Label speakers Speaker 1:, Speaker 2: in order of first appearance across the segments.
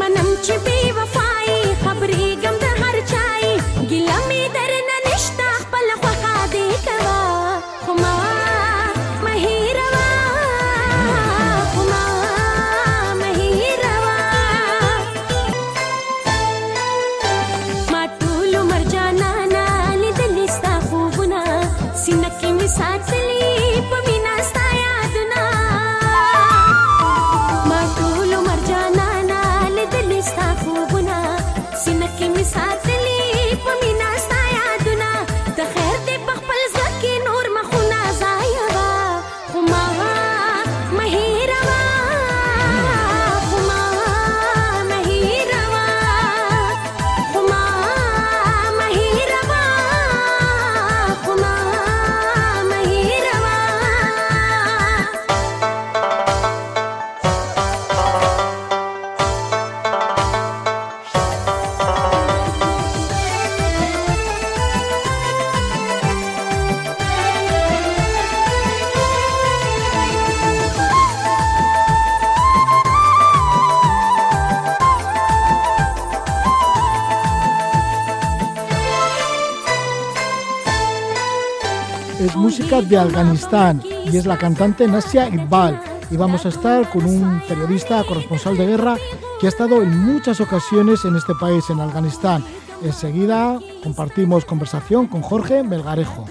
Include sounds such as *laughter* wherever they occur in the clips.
Speaker 1: మనం
Speaker 2: చుబీవ música de Afganistán y es la cantante Nasia Iqbal. Y vamos a estar con un periodista corresponsal de guerra que ha estado en muchas ocasiones en este país, en Afganistán. Enseguida compartimos conversación con Jorge Melgarejo.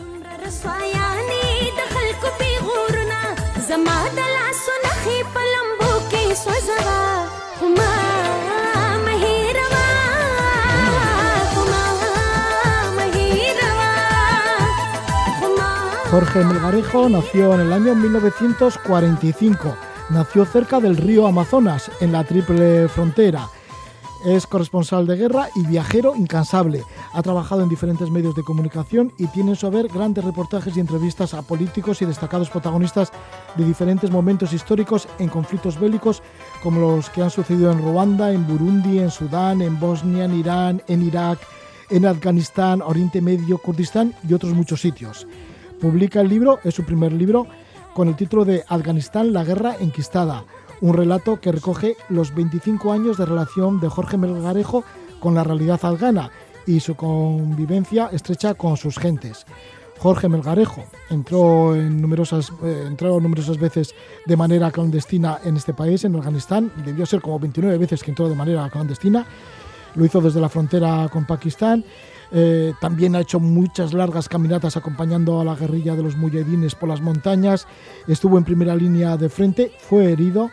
Speaker 2: Jorge Melgarejo nació en el año 1945. Nació cerca del río Amazonas, en la triple frontera. Es corresponsal de guerra y viajero incansable. Ha trabajado en diferentes medios de comunicación y tiene en su haber grandes reportajes y entrevistas a políticos y destacados protagonistas de diferentes momentos históricos en conflictos bélicos como los que han sucedido en Ruanda, en Burundi, en Sudán, en Bosnia, en Irán, en Irak, en Afganistán, Oriente Medio, Kurdistán y otros muchos sitios. Publica el libro, es su primer libro, con el título de Afganistán, la guerra enquistada, un relato que recoge los 25 años de relación de Jorge Melgarejo con la realidad afgana y su convivencia estrecha con sus gentes. Jorge Melgarejo entró, en numerosas, eh, entró numerosas veces de manera clandestina en este país, en Afganistán, debió ser como 29 veces que entró de manera clandestina, lo hizo desde la frontera con Pakistán, eh, también ha hecho muchas largas caminatas acompañando a la guerrilla de los muyahidines por las montañas. Estuvo en primera línea de frente, fue herido.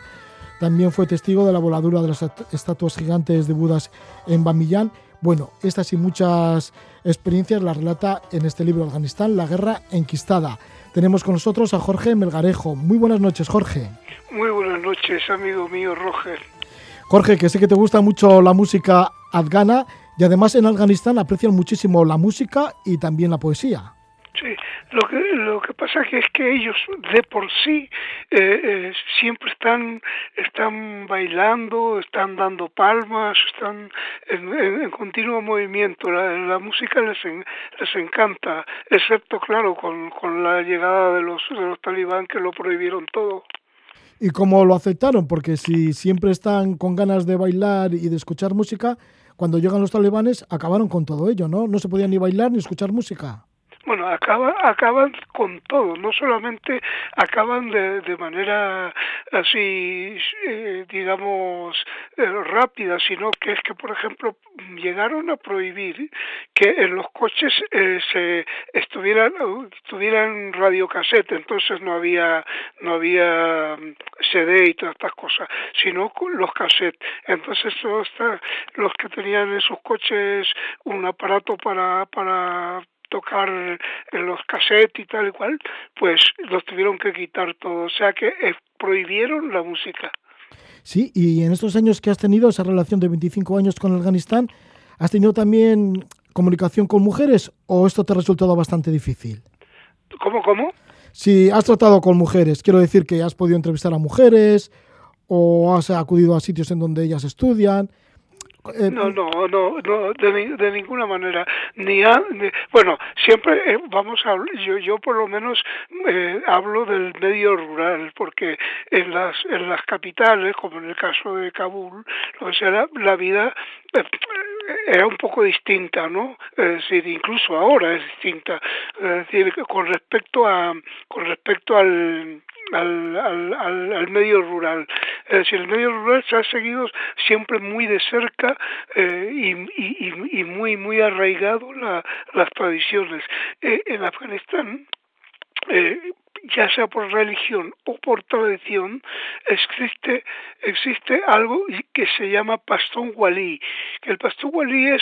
Speaker 2: También fue testigo de la voladura de las est- estatuas gigantes de Budas en Bamillán. Bueno, estas y muchas experiencias las relata en este libro Afganistán, la guerra enquistada. Tenemos con nosotros a Jorge Melgarejo. Muy buenas noches, Jorge.
Speaker 3: Muy buenas noches, amigo mío Roger.
Speaker 2: Jorge, que sé que te gusta mucho la música afgana y además en Afganistán aprecian muchísimo la música y también la poesía.
Speaker 3: Sí, lo que, lo que pasa que es que ellos de por sí eh, eh, siempre están, están bailando, están dando palmas, están en, en- en continuo movimiento. La, la música les, en- les encanta, excepto, claro, con, con la llegada de los, de los talibán que lo prohibieron todo.
Speaker 2: ¿Y cómo lo aceptaron? Porque si siempre están con ganas de bailar y de escuchar música, cuando llegan los talibanes acabaron con todo ello, ¿no? No se podía ni bailar ni escuchar música.
Speaker 3: Bueno, acaba, acaban con todo, no solamente acaban de, de manera así, eh, digamos, eh, rápida, sino que es que, por ejemplo, llegaron a prohibir que en los coches eh, se estuvieran, tuvieran radiocassette, entonces no había, no había mm, CD y todas estas cosas, sino con los cassettes. Entonces todos los que tenían en sus coches un aparato para, para tocar en los cassettes y tal y cual, pues los tuvieron que quitar todo. O sea que eh, prohibieron la música.
Speaker 2: Sí, y en estos años que has tenido esa relación de 25 años con Afganistán, ¿has tenido también comunicación con mujeres o esto te ha resultado bastante difícil?
Speaker 3: ¿Cómo, cómo?
Speaker 2: Si has tratado con mujeres, quiero decir que has podido entrevistar a mujeres o has acudido a sitios en donde ellas estudian.
Speaker 3: Eh, no, no, no, no de, de ninguna manera. Ni, bueno, siempre eh, vamos a yo yo por lo menos eh, hablo del medio rural porque en las en las capitales, como en el caso de Kabul, lo que sea la vida era un poco distinta, ¿no? Es incluso ahora es distinta. Con respecto a con respecto al al, al, al, medio rural. Es decir, el medio rural se ha seguido siempre muy de cerca eh, y, y, y, muy muy arraigado la, las tradiciones. Eh, en Afganistán, eh, ya sea por religión o por tradición, existe, existe algo que se llama pastón walí. El pastón walí es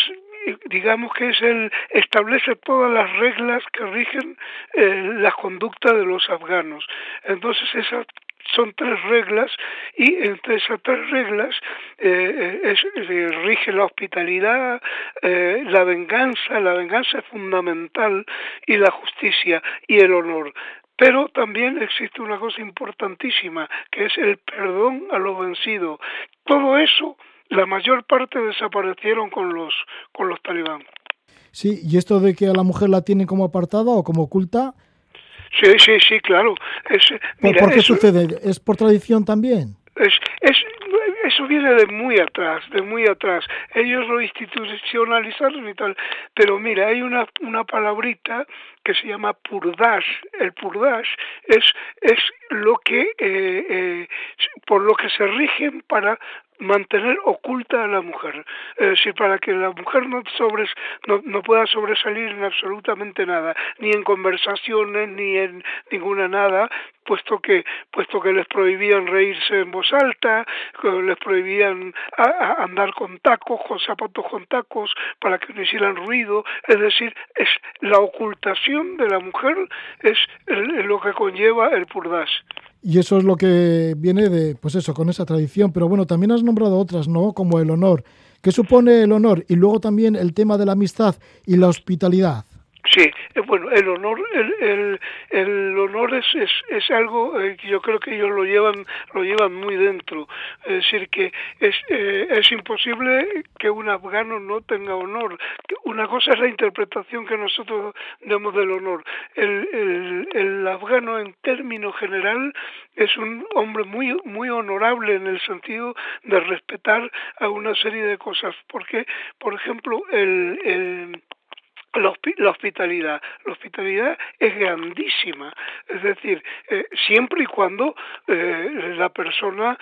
Speaker 3: digamos que es el establece todas las reglas que rigen eh, la conducta de los afganos. Entonces esas son tres reglas y entre esas tres reglas eh, es, eh, rige la hospitalidad, eh, la venganza, la venganza es fundamental y la justicia y el honor. Pero también existe una cosa importantísima, que es el perdón a los vencidos. Todo eso la mayor parte desaparecieron con los con los talibán.
Speaker 2: Sí, y esto de que a la mujer la tienen como apartada o como oculta.
Speaker 3: Sí, sí, sí, claro.
Speaker 2: ¿Por, qué sucede? ¿Es por tradición también?
Speaker 3: Es, es, eso viene de muy atrás, de muy atrás. Ellos lo institucionalizaron y tal. Pero mira, hay una, una palabrita que se llama purdash. El purdash es, es lo que, eh, eh, por lo que se rigen para mantener oculta a la mujer, es decir, para que la mujer no, sobres, no, no, pueda sobresalir en absolutamente nada, ni en conversaciones, ni en ninguna nada, puesto que, puesto que les prohibían reírse en voz alta, les prohibían andar con tacos, con zapatos con tacos, para que no hicieran ruido, es decir, es la ocultación de la mujer es lo que conlleva el purdas.
Speaker 2: Y eso es lo que viene de, pues eso, con esa tradición. Pero bueno, también has nombrado otras, ¿no? Como el honor. ¿Qué supone el honor? Y luego también el tema de la amistad y la hospitalidad.
Speaker 3: Sí, eh, bueno, el honor, el, el, el honor es, es, es algo eh, que yo creo que ellos lo llevan, lo llevan muy dentro. Es decir, que es, eh, es imposible que un afgano no tenga honor. Una cosa es la interpretación que nosotros damos del honor. El, el, el afgano, en términos general, es un hombre muy, muy honorable en el sentido de respetar a una serie de cosas. Porque, por ejemplo, el, el la, hospitalidad. La hospitalidad es grandísima, es decir, eh, siempre y cuando eh, la persona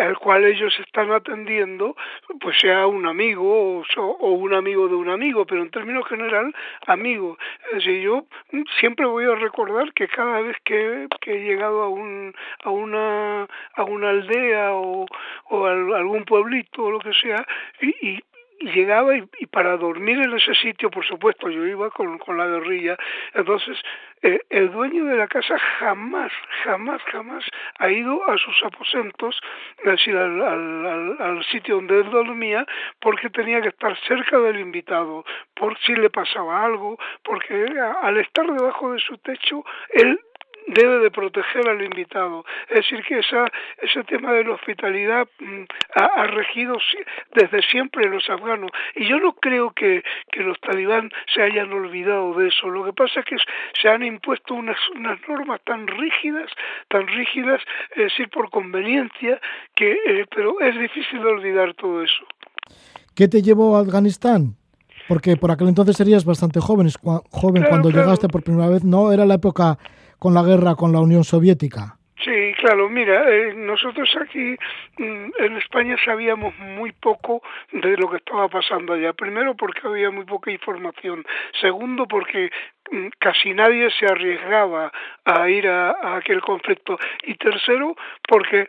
Speaker 3: al cual ellos están atendiendo, pues sea un amigo o, un amigo de un amigo, pero en términos general, amigo. Es yo siempre voy a recordar que cada vez que, he llegado a, un, a, una, a una aldea o, o a algún pueblito o lo que sea, y llegaba y, para dormir en ese sitio, por supuesto, yo iba con, con la guerrilla, entonces eh, el dueño de la casa jamás, jamás, jamás ha ido a sus aposentos, es decir, al, al, al, sitio donde él dormía, porque tenía que estar cerca del invitado, por si le pasaba algo, porque al estar debajo de su techo, él debe de proteger al invitado. Es decir, que esa, ese tema de la hospitalidad mm, ha, regido desde siempre los afganos. Y yo no creo que, que los talibán se hayan olvidado de eso. Lo que pasa es que se han impuesto unas, unas normas tan rígidas, tan rígidas, es decir, por conveniencia, que, eh, pero es difícil de olvidar todo eso.
Speaker 2: ¿Qué te llevó a Afganistán? Porque por aquel entonces serías bastante joven, joven cuando llegaste por primera vez, ¿no? Era la época con la guerra con la Unión Soviética.
Speaker 3: Sí, claro, mira, eh, nosotros aquí mm, en España sabíamos muy poco de lo que estaba pasando allá. Primero porque había muy poca información. Segundo porque mm, casi nadie se arriesgaba a ir a, aquel conflicto. Y tercero porque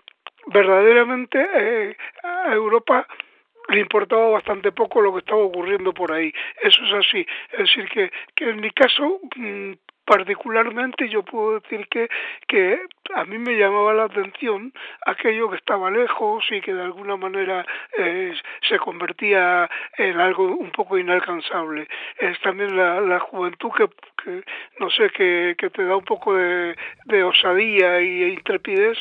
Speaker 3: verdaderamente eh, a Europa le importaba bastante poco lo que estaba ocurriendo por ahí. Eso es así. Es decir, que, que en mi caso mm, particularmente yo puedo decir que, que a mí me llamaba la atención aquello que estaba lejos y que de alguna manera eh, se convertía en algo un poco inalcanzable. Es también la, la juventud que, que, no sé, que, que te da un poco de, de osadía y intrepidez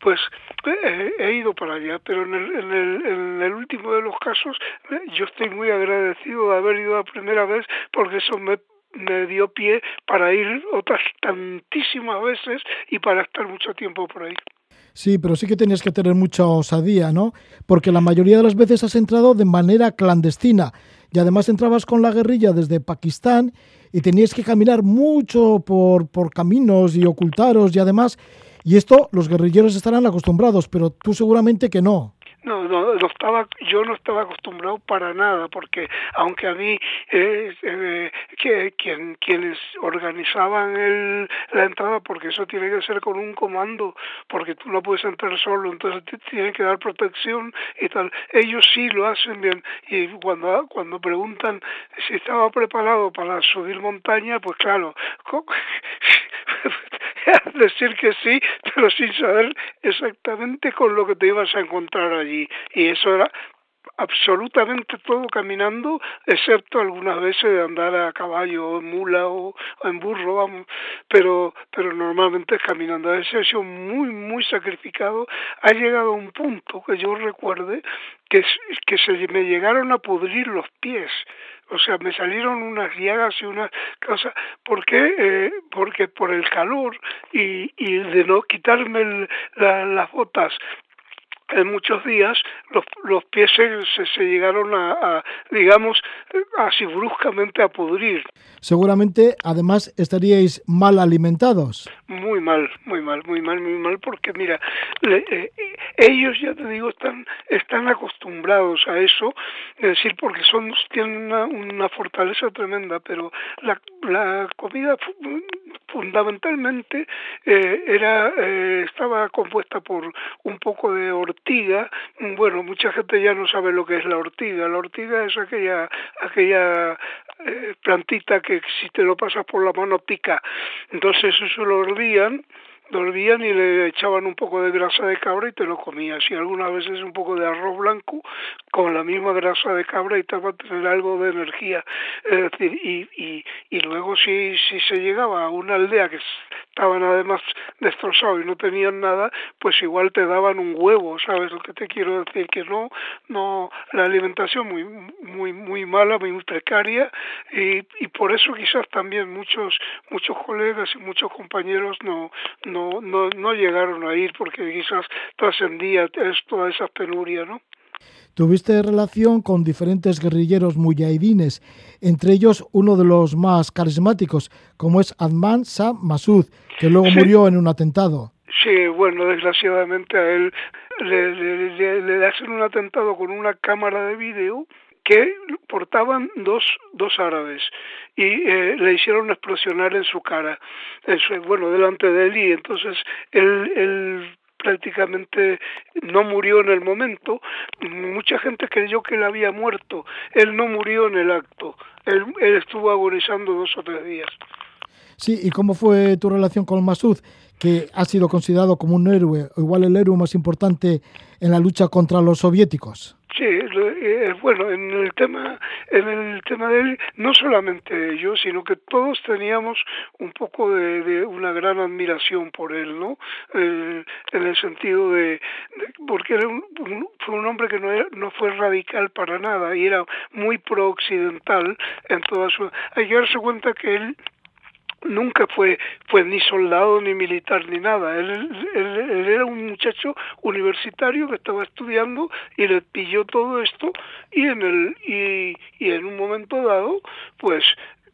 Speaker 3: pues eh, he ido para allá, pero en el, en, el, en el último de los casos eh, yo estoy muy agradecido de haber ido la primera vez porque eso me me dio pie para ir otras tantísimas veces y para estar mucho tiempo por ahí.
Speaker 2: Sí, pero sí que tenías que tener mucha osadía, ¿no? Porque la mayoría de las veces has entrado de manera clandestina y además entrabas con la guerrilla desde Pakistán y tenías que caminar mucho por, por caminos y ocultaros y además y esto los guerrilleros estarán acostumbrados, pero tú seguramente que no.
Speaker 3: No, no, no estaba, yo no estaba acostumbrado para nada, porque aunque a mí eh, que, quien, quienes organizaban el, la entrada, porque eso tiene que ser con un comando, porque tú no puedes entrar solo, entonces te tienen que dar protección y tal. Ellos sí lo hacen bien y cuando cuando preguntan si estaba preparado para subir montaña, pues claro, *laughs* decir que sí, pero sin saber exactamente con lo que te ibas a encontrar allí. Y eso era absolutamente todo caminando, excepto algunas veces de andar a caballo, o en mula o, en burro, vamos, pero, pero normalmente es caminando. A veces ha sido muy, muy sacrificado. Ha llegado a un punto que yo recuerde que, que se me llegaron a pudrir los pies o sea, me salieron unas llagas y unas cosas. ¿Por qué? Eh, porque por el calor y, y de no quitarme las botas en muchos días los, los pies se, se, llegaron a, a, digamos, así bruscamente a pudrir.
Speaker 2: Seguramente, además, estaríais mal alimentados.
Speaker 3: Muy mal, muy mal, muy mal, muy mal, porque mira, le, eh, ellos ya te digo están están acostumbrados a eso, es decir, porque son tienen una, una fortaleza tremenda, pero la, la comida fundamentalmente eh, era eh, estaba compuesta por un poco de ortiga bueno mucha gente ya no sabe lo que es la ortiga. La ortiga es aquella aquella eh, plantita que si te lo pasas por la mano pica. Entonces eso lo hervían dormían y le echaban un poco de grasa de cabra y te lo comías. Y algunas veces un poco de arroz blanco con la misma grasa de cabra y te va a tener algo de energía. Y, y, y luego si, si se llegaba a una aldea que estaban además destrozados y no tenían nada pues igual te daban un huevo sabes lo que te quiero decir que no no la alimentación muy muy muy mala muy precaria y, y por eso quizás también muchos muchos colegas y muchos compañeros no no no, no, llegaron a ir porque quizás trascendía toda esa penuria, ¿no?
Speaker 2: Tuviste relación con diferentes guerrilleros muyahidines, entre ellos uno de los más carismáticos, como es Adman Shah Masud, que luego
Speaker 3: sí.
Speaker 2: murió en un atentado.
Speaker 3: Sí, bueno, desgraciadamente a él le, le, le, le hacen un atentado con una cámara de vídeo que portaban dos, dos árabes y eh, le hicieron explosionar en su cara, Eso, bueno, delante de él y entonces él, él prácticamente no murió en el momento. Mucha gente creyó que él había muerto. Él no murió en el acto. Él, él estuvo agonizando dos o tres días.
Speaker 2: Sí, ¿y cómo fue tu relación con Masud, que ha sido considerado como un héroe, o igual el héroe más importante en la lucha contra los soviéticos?
Speaker 3: Sí, eh, bueno, en el tema, en el tema de él, no solamente yo, sino que todos teníamos un poco de, de una gran admiración por él, ¿no? En el sentido de, porque era un, fue un hombre que no, era, no fue radical para nada y era muy pro-occidental en toda su... Hay que darse cuenta que él nunca fue fue ni soldado ni militar ni nada él, él, era un muchacho universitario que estaba estudiando y le pilló todo esto y en el y, y en un momento dado pues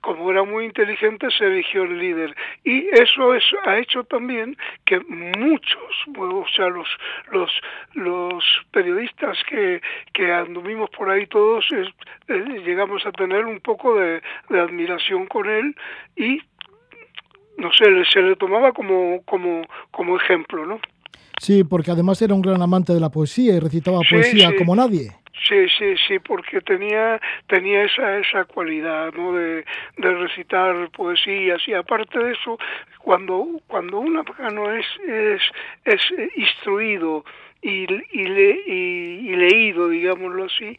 Speaker 3: como era muy inteligente, se eligió el líder. Y eso es, ha hecho también que muchos, o sea, los, los, los periodistas que, que anduvimos por ahí todos, eh, llegamos a tener un poco de, de admiración con él y no sé, se le tomaba como, como, como ejemplo, ¿no?
Speaker 2: Sí, porque además era un gran amante de la poesía y recitaba
Speaker 3: Sí,
Speaker 2: poesía
Speaker 3: sí.
Speaker 2: como nadie.
Speaker 3: Sí, sí, sí, porque tenía tenía esa esa cualidad, ¿no? De, de recitar poesías y aparte de eso, cuando cuando un afgano es es es instruido y y, le, y leído, digámoslo así,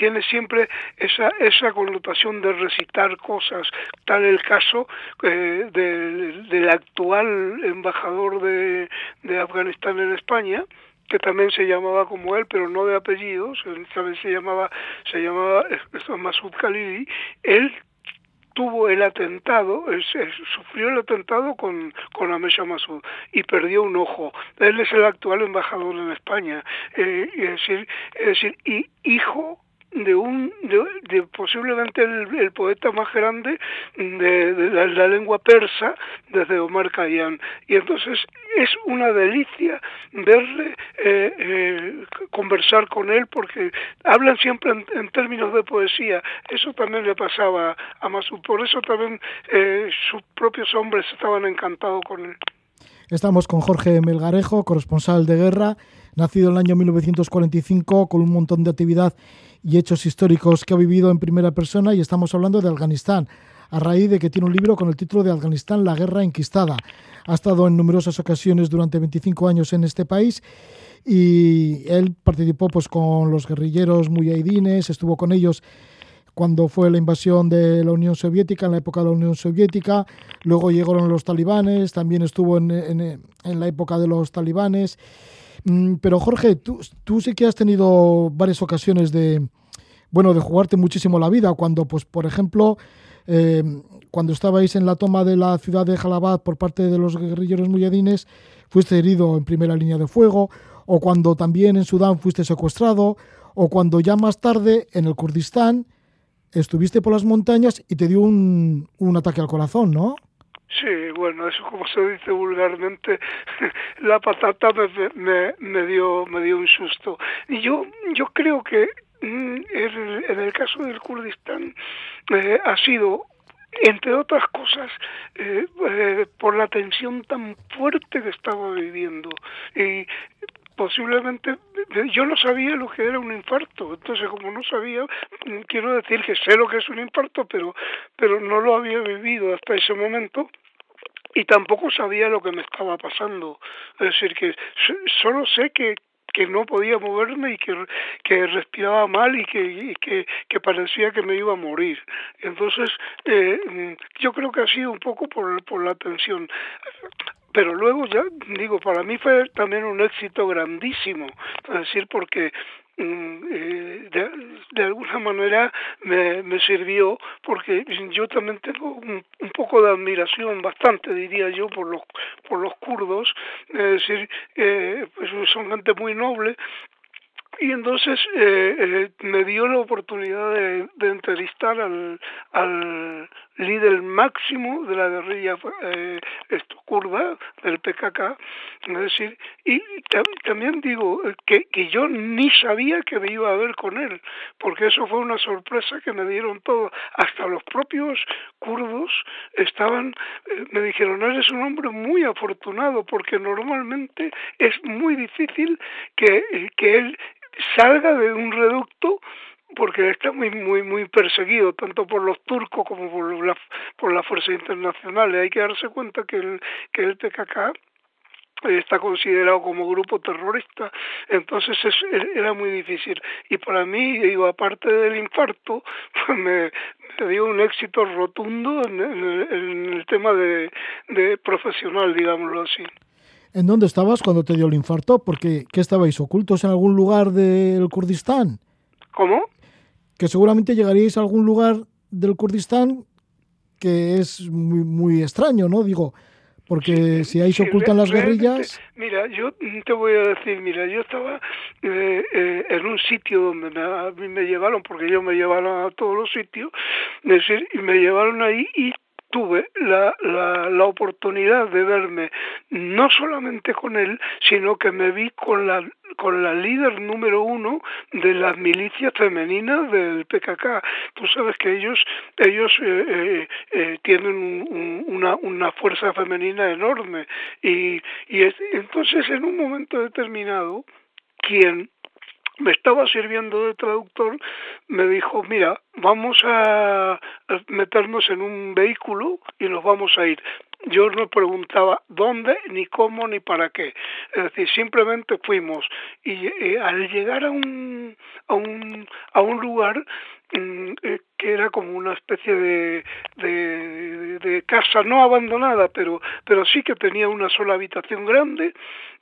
Speaker 3: tiene siempre esa, esa connotación de recitar cosas, tal el caso eh, del, del, actual embajador de, de Afganistán en España, que también se llamaba como él, pero no de apellidos, también se llamaba, se llamaba Masud Khalili, él tuvo el atentado, sufrió el atentado con, con Amesha Masud y perdió un ojo. Él es el actual embajador en España. Eh, es decir, es decir y hijo de un de, posiblemente el, poeta más grande de, la, lengua persa desde Omar Khayyam. Y entonces es una delicia verle eh, eh, conversar con él porque hablan siempre en, términos de poesía. Eso también le pasaba a Masud. Por eso también eh, sus propios hombres estaban encantados con él.
Speaker 2: Estamos con Jorge Melgarejo, corresponsal de guerra, nacido en el año 1945 con un montón de actividad y hechos históricos que ha vivido en primera persona y estamos hablando de Afganistán, a raíz de que tiene un libro con el título de Afganistán, la guerra enquistada. Ha estado en numerosas ocasiones durante 25 años en este país y él participó pues con los guerrilleros muyahidines, estuvo con ellos cuando fue la invasión de la Unión Soviética, en la época de la Unión Soviética, luego llegaron los talibanes, también estuvo en, en la época de los talibanes pero Jorge, tú, tú sí que has tenido varias ocasiones de, bueno, de jugarte muchísimo la vida, cuando, pues, por ejemplo, eh, cuando estabais en la toma de la ciudad de Jalabad por parte de los guerrilleros muyadines, fuiste herido en primera línea de fuego, o cuando también en Sudán fuiste secuestrado, o cuando ya más tarde en el Kurdistán estuviste por las montañas y te dio un, un ataque al corazón, ¿no?
Speaker 3: Sí, bueno, eso como se dice vulgarmente, *laughs* la patata me, me, dio me dio un susto. Y yo yo creo que mm, en el caso del Kurdistán eh, ha sido entre otras cosas, eh, eh, por la tensión tan fuerte que estaba viviendo. Y posiblemente yo no sabía lo que era un infarto entonces como no sabía quiero decir que sé lo que es un infarto pero pero no lo había vivido hasta ese momento y tampoco sabía lo que me estaba pasando es decir que solo sé que que no podía moverme y que, que respiraba mal y que, que, parecía que me iba a morir. Entonces, eh, yo creo que ha sido un poco por, por la tensión pero luego ya digo para mí fue también un éxito grandísimo es decir porque mm, eh, de, alguna manera me, me, sirvió porque yo también tengo un, un, poco de admiración bastante diría yo por los por los kurdos es decir eh, pues son gente muy noble y entonces eh, eh, me dio la oportunidad de, entrevistar al, al líder máximo de la guerrilla eh, esto, kurda del PKK, es decir, y también digo que, que yo ni sabía que me iba a ver con él, porque eso fue una sorpresa que me dieron todos, hasta los propios kurdos estaban, eh, me dijeron, eres un hombre muy afortunado, porque normalmente es muy difícil que, que él salga de un reducto porque está muy muy muy perseguido tanto por los turcos como por la por las fuerzas internacionales hay que darse cuenta que el que el PKK está considerado como grupo terrorista, entonces es, era muy difícil. Y para mí, digo, aparte del infarto, *laughs* pues me, dio un éxito rotundo en, en, el tema de, de profesional, digámoslo así.
Speaker 2: ¿En dónde estabas cuando te dio el infarto? Porque ¿qué estabais ocultos en algún lugar del Kurdistán?
Speaker 3: ¿Cómo?
Speaker 2: Que seguramente llegaríais a algún lugar del Kurdistán que es muy, muy extraño, ¿no? Digo, porque si ahí se ocultan las guerrillas...
Speaker 3: Mira, yo te voy a decir, mira, yo estaba eh, eh, en un sitio donde me, a mí me llevaron, porque ellos me llevaron a todos los sitios, decir, y me llevaron ahí y tuve la, la, la, oportunidad de verme no solamente con él, sino que me vi con la, con la líder número uno de las milicias femeninas del PKK. Tú sabes que ellos, ellos eh, eh, eh tienen un, una, una fuerza femenina enorme y, y es, entonces en un momento determinado, quien me estaba sirviendo de traductor, me dijo, mira, vamos a meternos en un vehículo y nos vamos a ir. Yo no preguntaba dónde, ni cómo, ni para qué. Es decir, simplemente fuimos. Y eh, al llegar a un, a un, a un lugar mm, eh, que era como una especie de, de, de, casa no abandonada, pero, pero sí que tenía una sola habitación grande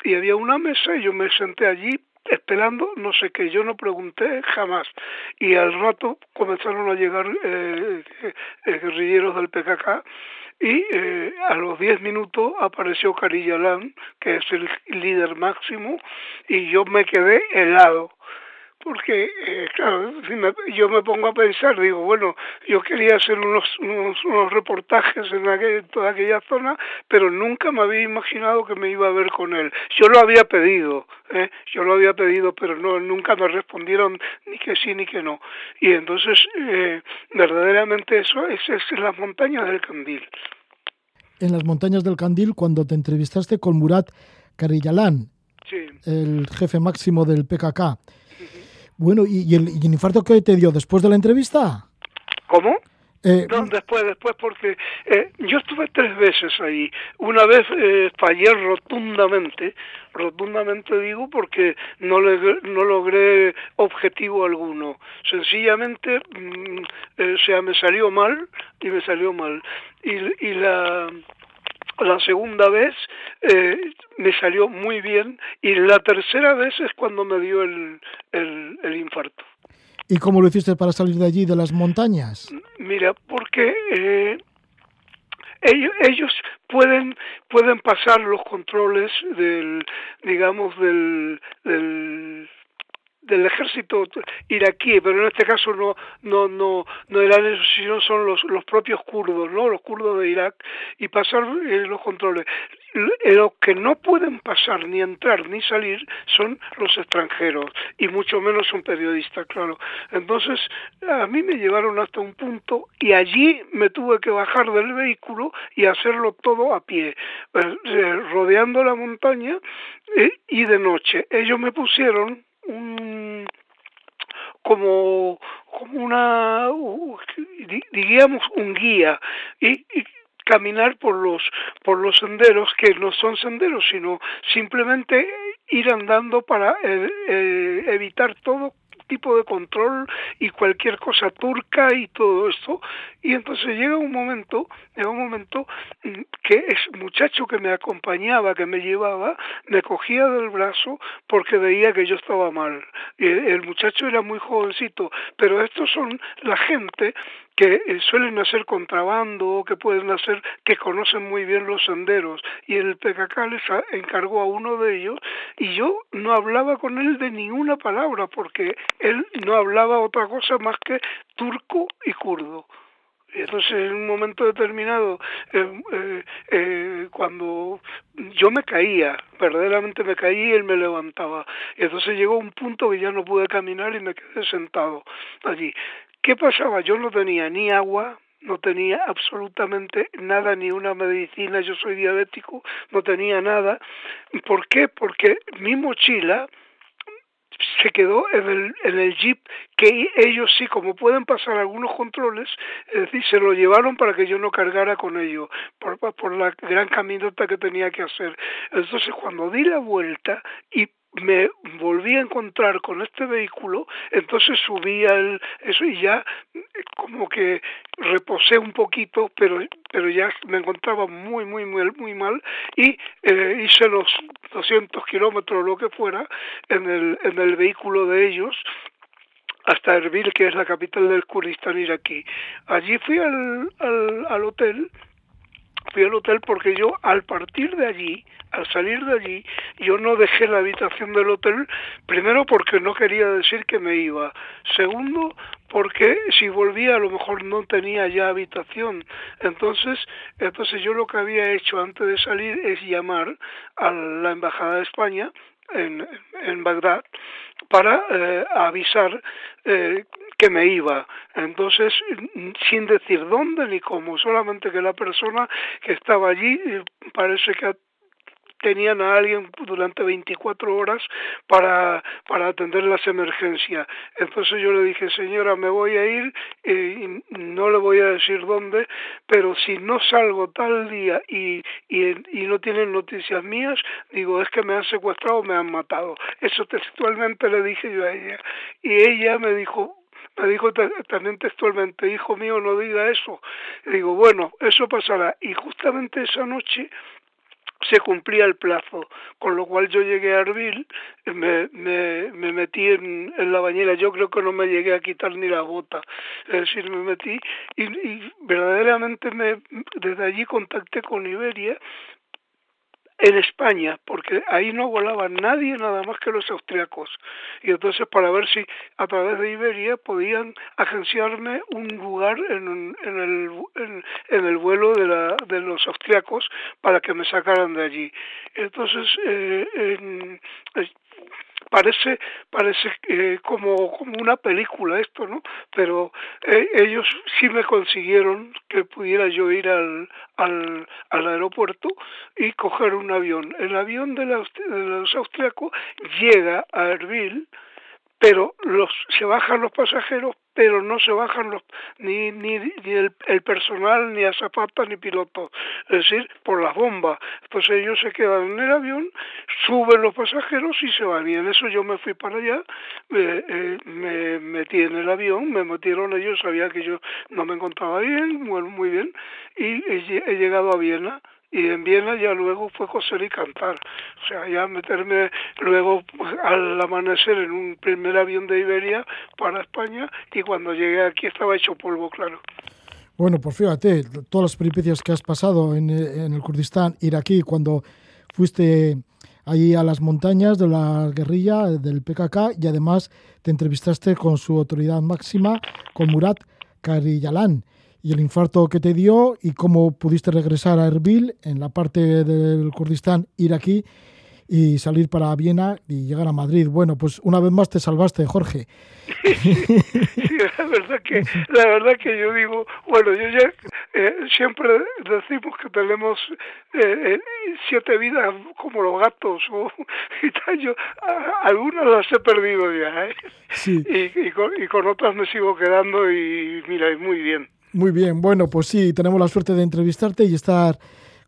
Speaker 3: y había una mesa y yo me senté allí esperando no sé qué, yo no pregunté jamás. Y al rato comenzaron a llegar eh, eh, guerrilleros del PKK y eh, a los 10 minutos apareció Carillalán, que es el líder máximo, y yo me quedé helado porque eh, claro, si me, yo me pongo a pensar, digo, bueno, yo quería hacer unos, unos, unos reportajes en, aquel, toda aquella zona, pero nunca me había imaginado que me iba a ver con él. Yo lo había pedido, ¿eh? yo lo había pedido, pero no nunca me respondieron ni que sí ni que no. Y entonces, eh, verdaderamente eso es, es en las montañas del Candil.
Speaker 2: En las montañas del Candil, cuando te entrevistaste con Murat Karillalán,
Speaker 3: sí.
Speaker 2: el jefe máximo del PKK, bueno, ¿y, el, ¿y el infarto que te dio después de la entrevista?
Speaker 3: ¿Cómo?
Speaker 2: Eh,
Speaker 3: No, después, después, porque eh, yo estuve tres veces ahí. Una vez eh, fallé rotundamente, rotundamente digo, porque no, le, no logré objetivo alguno. Sencillamente, mm, eh, o sea, me salió mal y me salió mal. Y, y la la segunda vez eh, me salió muy bien y la tercera vez es cuando me dio el, el, el infarto.
Speaker 2: ¿Y cómo lo hiciste para salir de allí, de las montañas?
Speaker 3: Mira, porque eh, ellos, ellos pueden pueden pasar los controles del digamos del, del del ejército iraquí, pero en este caso no no no no eran sino son los los propios kurdos, ¿no? Los kurdos de Irak y pasar eh, los controles. Lo que no pueden pasar ni entrar ni salir son los extranjeros y mucho menos un periodista, claro. Entonces a mí me llevaron hasta un punto y allí me tuve que bajar del vehículo y hacerlo todo a pie, eh, rodeando la montaña eh, y de noche. Ellos me pusieron un como como una digamos un guía y, y caminar por los por los senderos que no son senderos sino simplemente ir andando para eh, eh, evitar todo tipo de control y cualquier cosa turca y todo esto. Y entonces llega un momento llega un momento que ese muchacho que me acompañaba que me llevaba me cogía del brazo porque veía que yo estaba mal. El muchacho era muy jovencito pero estos son la gente que suelen hacer contrabando, que pueden hacer, que conocen muy bien los senderos, y el PKK les encargó a uno de ellos, y yo no hablaba con él de ninguna palabra, porque él no hablaba otra cosa más que turco y kurdo. Entonces en un momento determinado, eh, eh, eh, cuando yo me caía, verdaderamente me caía y él me levantaba. Entonces llegó un punto que ya no pude caminar y me quedé sentado allí. ¿Qué pasaba? Yo no tenía ni agua, no tenía absolutamente nada, ni una medicina, yo soy diabético, no tenía nada. ¿Por qué? Porque mi mochila se quedó en el, en el jeep que ellos sí, como pueden pasar algunos controles, es decir, se lo llevaron para que yo no cargara con ello, por, por la gran caminata que tenía que hacer. Entonces, cuando di la vuelta y me volví a encontrar con este vehículo, entonces subí al eso y ya como que reposé un poquito, pero pero ya me encontraba muy muy muy muy mal y eh, hice los 200 kilómetros lo que fuera en el en el vehículo de ellos hasta Erbil, que es la capital del Kurdistán iraquí. Allí fui al, al, al hotel fui al hotel porque yo al partir de allí, al salir de allí, yo no dejé la habitación del hotel, primero porque no quería decir que me iba, segundo porque si volvía a lo mejor no tenía ya habitación. Entonces, entonces yo lo que había hecho antes de salir es llamar a la embajada de España en, en Bagdad para eh, avisar eh, que me iba. Entonces, sin decir dónde ni cómo, solamente que la persona que estaba allí parece que tenían a alguien durante 24 horas para, para atender las emergencias. Entonces yo le dije, señora, me voy a ir y no le voy a decir dónde, pero si no salgo tal día y, y, y no tienen noticias mías, digo, es que me han secuestrado, me han matado. Eso textualmente le dije yo a ella. Y ella me dijo, me dijo también textualmente, hijo mío, no diga eso. Y digo, bueno, eso pasará. Y justamente esa noche se cumplía el plazo, con lo cual yo llegué a Arbil, me, me, me metí en, en, la bañera, yo creo que no me llegué a quitar ni la bota, es decir, me metí y, y verdaderamente me, desde allí contacté con Iberia en España, porque ahí no volaba nadie nada más que los austriacos. Y entonces para ver si a través de Iberia podían agenciarme un lugar en, en, el, en, en el vuelo de, la, de los austriacos para que me sacaran de allí. Entonces, eh, parece parece eh, como como una película esto no pero eh, ellos sí me consiguieron que pudiera yo ir al al, al aeropuerto y coger un avión. El avión de, de los austriacos llega a Erbil pero los se bajan los pasajeros pero no se bajan los ni ni, ni el, el, personal ni azafatas ni pilotos es decir por las bombas. Entonces ellos se quedan en el avión suben los pasajeros y se van. Y en eso yo me fui para allá eh, eh, me metí en el avión me metieron ellos sabía que yo no me encontraba bien muy, muy bien y he, he llegado a Viena y en Viena ya luego fue coser y cantar. O sea, ya meterme luego al amanecer en un primer avión de Iberia para España y cuando llegué aquí estaba hecho polvo, claro.
Speaker 2: Bueno, pues fíjate, todas las peripecias que has pasado en, en el Kurdistán iraquí cuando fuiste allí a las montañas de la guerrilla del PKK y además te entrevistaste con su autoridad máxima, con Murat Kariyalan y el infarto que te dio y cómo pudiste regresar a Erbil, en la parte del Kurdistán iraquí, y salir para Viena y llegar a Madrid. Bueno, pues una vez más te salvaste, Jorge.
Speaker 3: Sí, *laughs* la verdad que la verdad que yo digo, bueno, yo ya eh, siempre decimos que tenemos eh, eh, siete vidas como los gatos o *laughs* y tal, yo a, algunas las he perdido ya, ¿eh?
Speaker 2: Sí.
Speaker 3: Y, y, con, y con otras me sigo quedando y mira, muy bien.
Speaker 2: Muy bien, bueno, pues sí, tenemos la suerte de entrevistarte y estar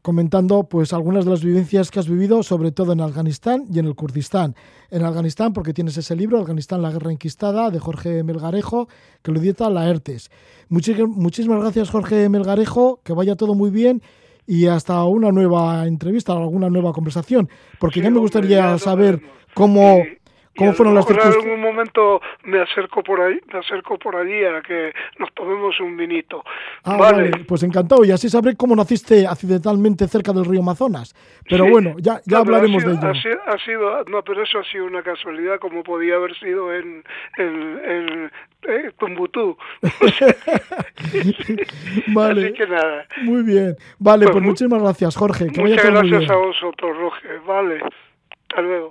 Speaker 2: comentando pues algunas de las vivencias que has vivido, sobre todo en Afganistán y en el Kurdistán. En Afganistán, porque tienes ese libro, Afganistán, la guerra enquistada, de Jorge Melgarejo, que lo edita la ERTES. muchísimas gracias, Jorge Melgarejo, que vaya todo muy bien y hasta una nueva entrevista, alguna nueva conversación, porque
Speaker 3: Sí,
Speaker 2: ya me gustaría saber cómo, cómo fueron las
Speaker 3: mejor en
Speaker 2: circunstancias.
Speaker 3: algún momento me acerco por ahí, me acerco por allí a que nos tomemos un vinito.
Speaker 2: Ah,
Speaker 3: vale.
Speaker 2: vale, pues encantado. Y así sabré cómo naciste accidentalmente cerca del río Amazonas. Pero
Speaker 3: Sí.
Speaker 2: bueno, ya, ya
Speaker 3: No,
Speaker 2: hablaremos
Speaker 3: ha sido,
Speaker 2: de ello.
Speaker 3: Ha sido, ha sido- no, pero eso ha sido una casualidad, como podía haber sido en, en, en eh, Tumbutú. *laughs*
Speaker 2: Vale, *laughs*
Speaker 3: Así que nada.
Speaker 2: muy bien. Vale,
Speaker 3: Pues
Speaker 2: pues
Speaker 3: mu-
Speaker 2: muchísimas gracias, Jorge. Que vaya
Speaker 3: Muchas
Speaker 2: muy
Speaker 3: gracias
Speaker 2: bien.
Speaker 3: a vosotros, Roger. Vale. Hasta luego.